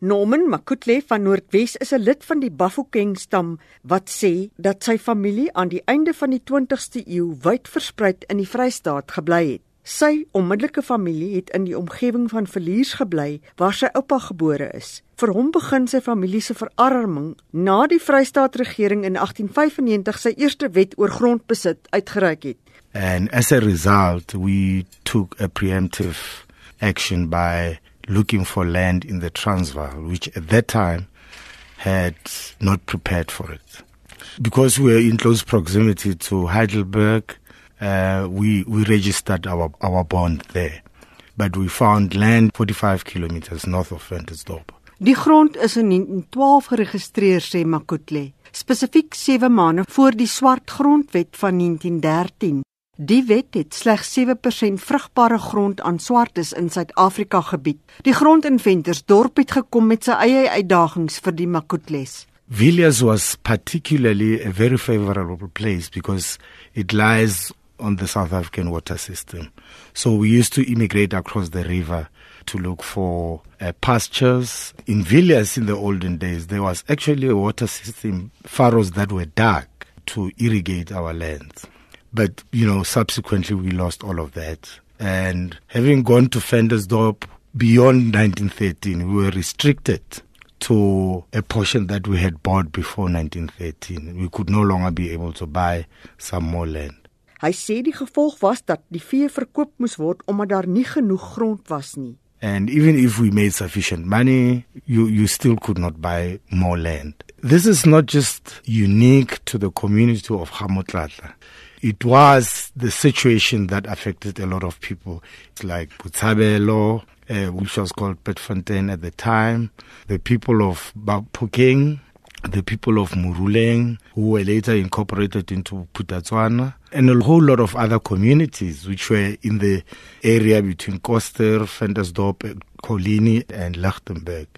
Norman Makutle van Noordwes is 'n lid van die Bafokeng stam wat sê dat sy familie aan die einde van die 20ste eeu wyd versprei in die Vrystaat gebly het. Sy onmiddellike familie het in die omgewing van Verliers gebly waar sy oupa gebore is. Vir hom begin sy familie se verarming na die Vrystaat regering in 1895 sy eerste wet oor grondbesit uitgereik het. And as a result, we took a preemptive action by looking for land in the Transvaal, which at that time had not prepared for it. Because we were in close proximity to Heidelberg, uh, we, we registered our, our bond there. But we found land 45 kilometers north of Ventersdorp. Die grond is in 1912 geregistreer sê Makutle, spesifiek 7 maande voor die swart grondwet van 1913. Die wet het slegs 7% vrugbare grond aan swartes in Suid-Afrika gebied. Die grond in Ventersdorp het gekom met sy eie uitdagings vir die Makutles. Villiers was particularly a very favorable place because it lies on the South African water system. So we used to immigrate across the river to look for uh, pastures. In Villiers in the olden days, there was actually a water system, furrows that were dug to irrigate our lands. But, you know, subsequently we lost all of that. And having gone to Fendersdorp beyond 1913, we were restricted to a portion that we had bought before 1913. We could no longer be able to buy some more land. Hy sê die gevolg was dat die vee verkoop moes word omdat daar nie genoeg grond was nie. And even if we made sufficient money, you, you still could not buy more land. This is not just unique to the community of Hamotlatla. It was the situation that affected a lot of people. It's like Butabelo, uh, which was called Petfontein at the time, the people of Bapukeng, the people of Muruleng, who were later incorporated into Putatswana, and a whole lot of other communities which were in the area between Koster, Ventersdorp, Colini, and Lichtenberg.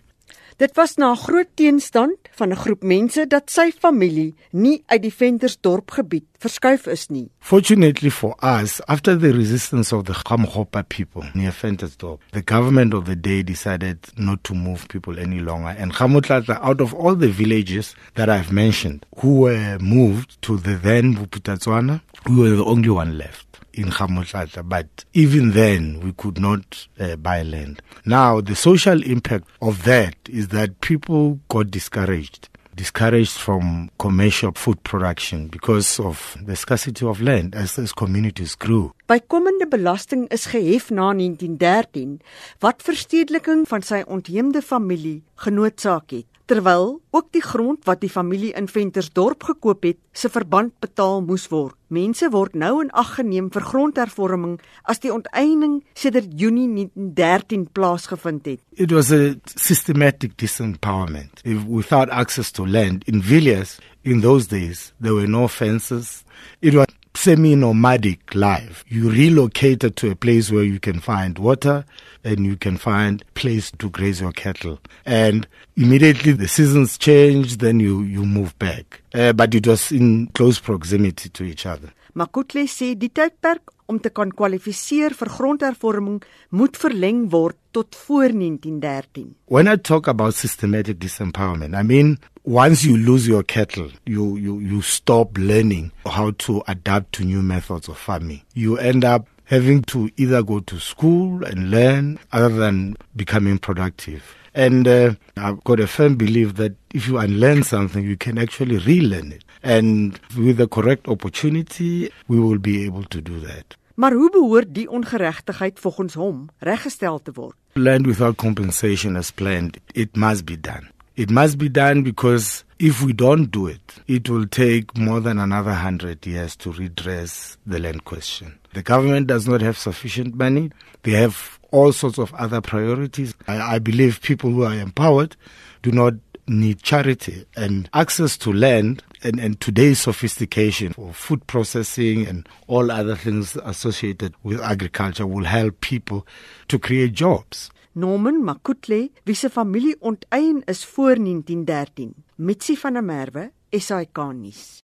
Dit was na groot teenstand van 'n groep mense dat sy familie nie uit die Ventersdorp gebied verskuif is nie. Fortunately for us, after the resistance of the Khamhopa people near Ventersdorp, the government of the day decided not to move people any longer and Khamutlata out of all the villages that I've mentioned who were moved to the then Buputatswana, we were the only one left in Khamutlata, but even then we could not uh, buy land. Now, the social impact of that is that people got discouraged. Discouraged from commercial food production because of the scarcity of land as as communities grew. Bykomende belasting is gehef na 1913 wat verstedeliking van sy ontheemde familie genootsaak het terwyl ook die grond wat die familie in Ventersdorp gekoop het, se verband betaal moes word. Mense word nou in ag geneem vir grondhervorming as die onteiening sedert Junie 1913 plaasgevind het. It was a systematic disempowerment. If without access to land in Villiers in those days, there were no fences. It was semi-nomadic life. You relocated to a place where you can find water and you can find place to graze your cattle. And immediately the seasons change, then you, you move back. Uh, but it was in close proximity to each other. Makutle sê die tydperk om te kan kwalifiseer vir grondhervorming moet verleng word tot voor 1913. When I talk about systematic disempowerment, I mean once you lose your cattle, you, you, you stop learning how to adapt to new methods of farming. You end up having to either go to school and learn other than becoming productive. And uh, I've got a firm belief that if you unlearn something, you can actually relearn it. And with the correct opportunity, we will be able to do that. Maar hoe behoort die ongeregtigheid volgens hom reggestel te word? Land without compensation as planned, it must be done. It must be done because if we don't do it, it will take more than another hundred years to redress the land question. The government does not have sufficient money. They have all sorts of other priorities. I, I believe people who are empowered do not need charity and access to land and, and today's sophistication for food processing and all other things associated with agriculture will help people to create jobs. Norman Makutle, wie se familie onteien is voor 1913, Mitsi van der Merwe, SAK nuus.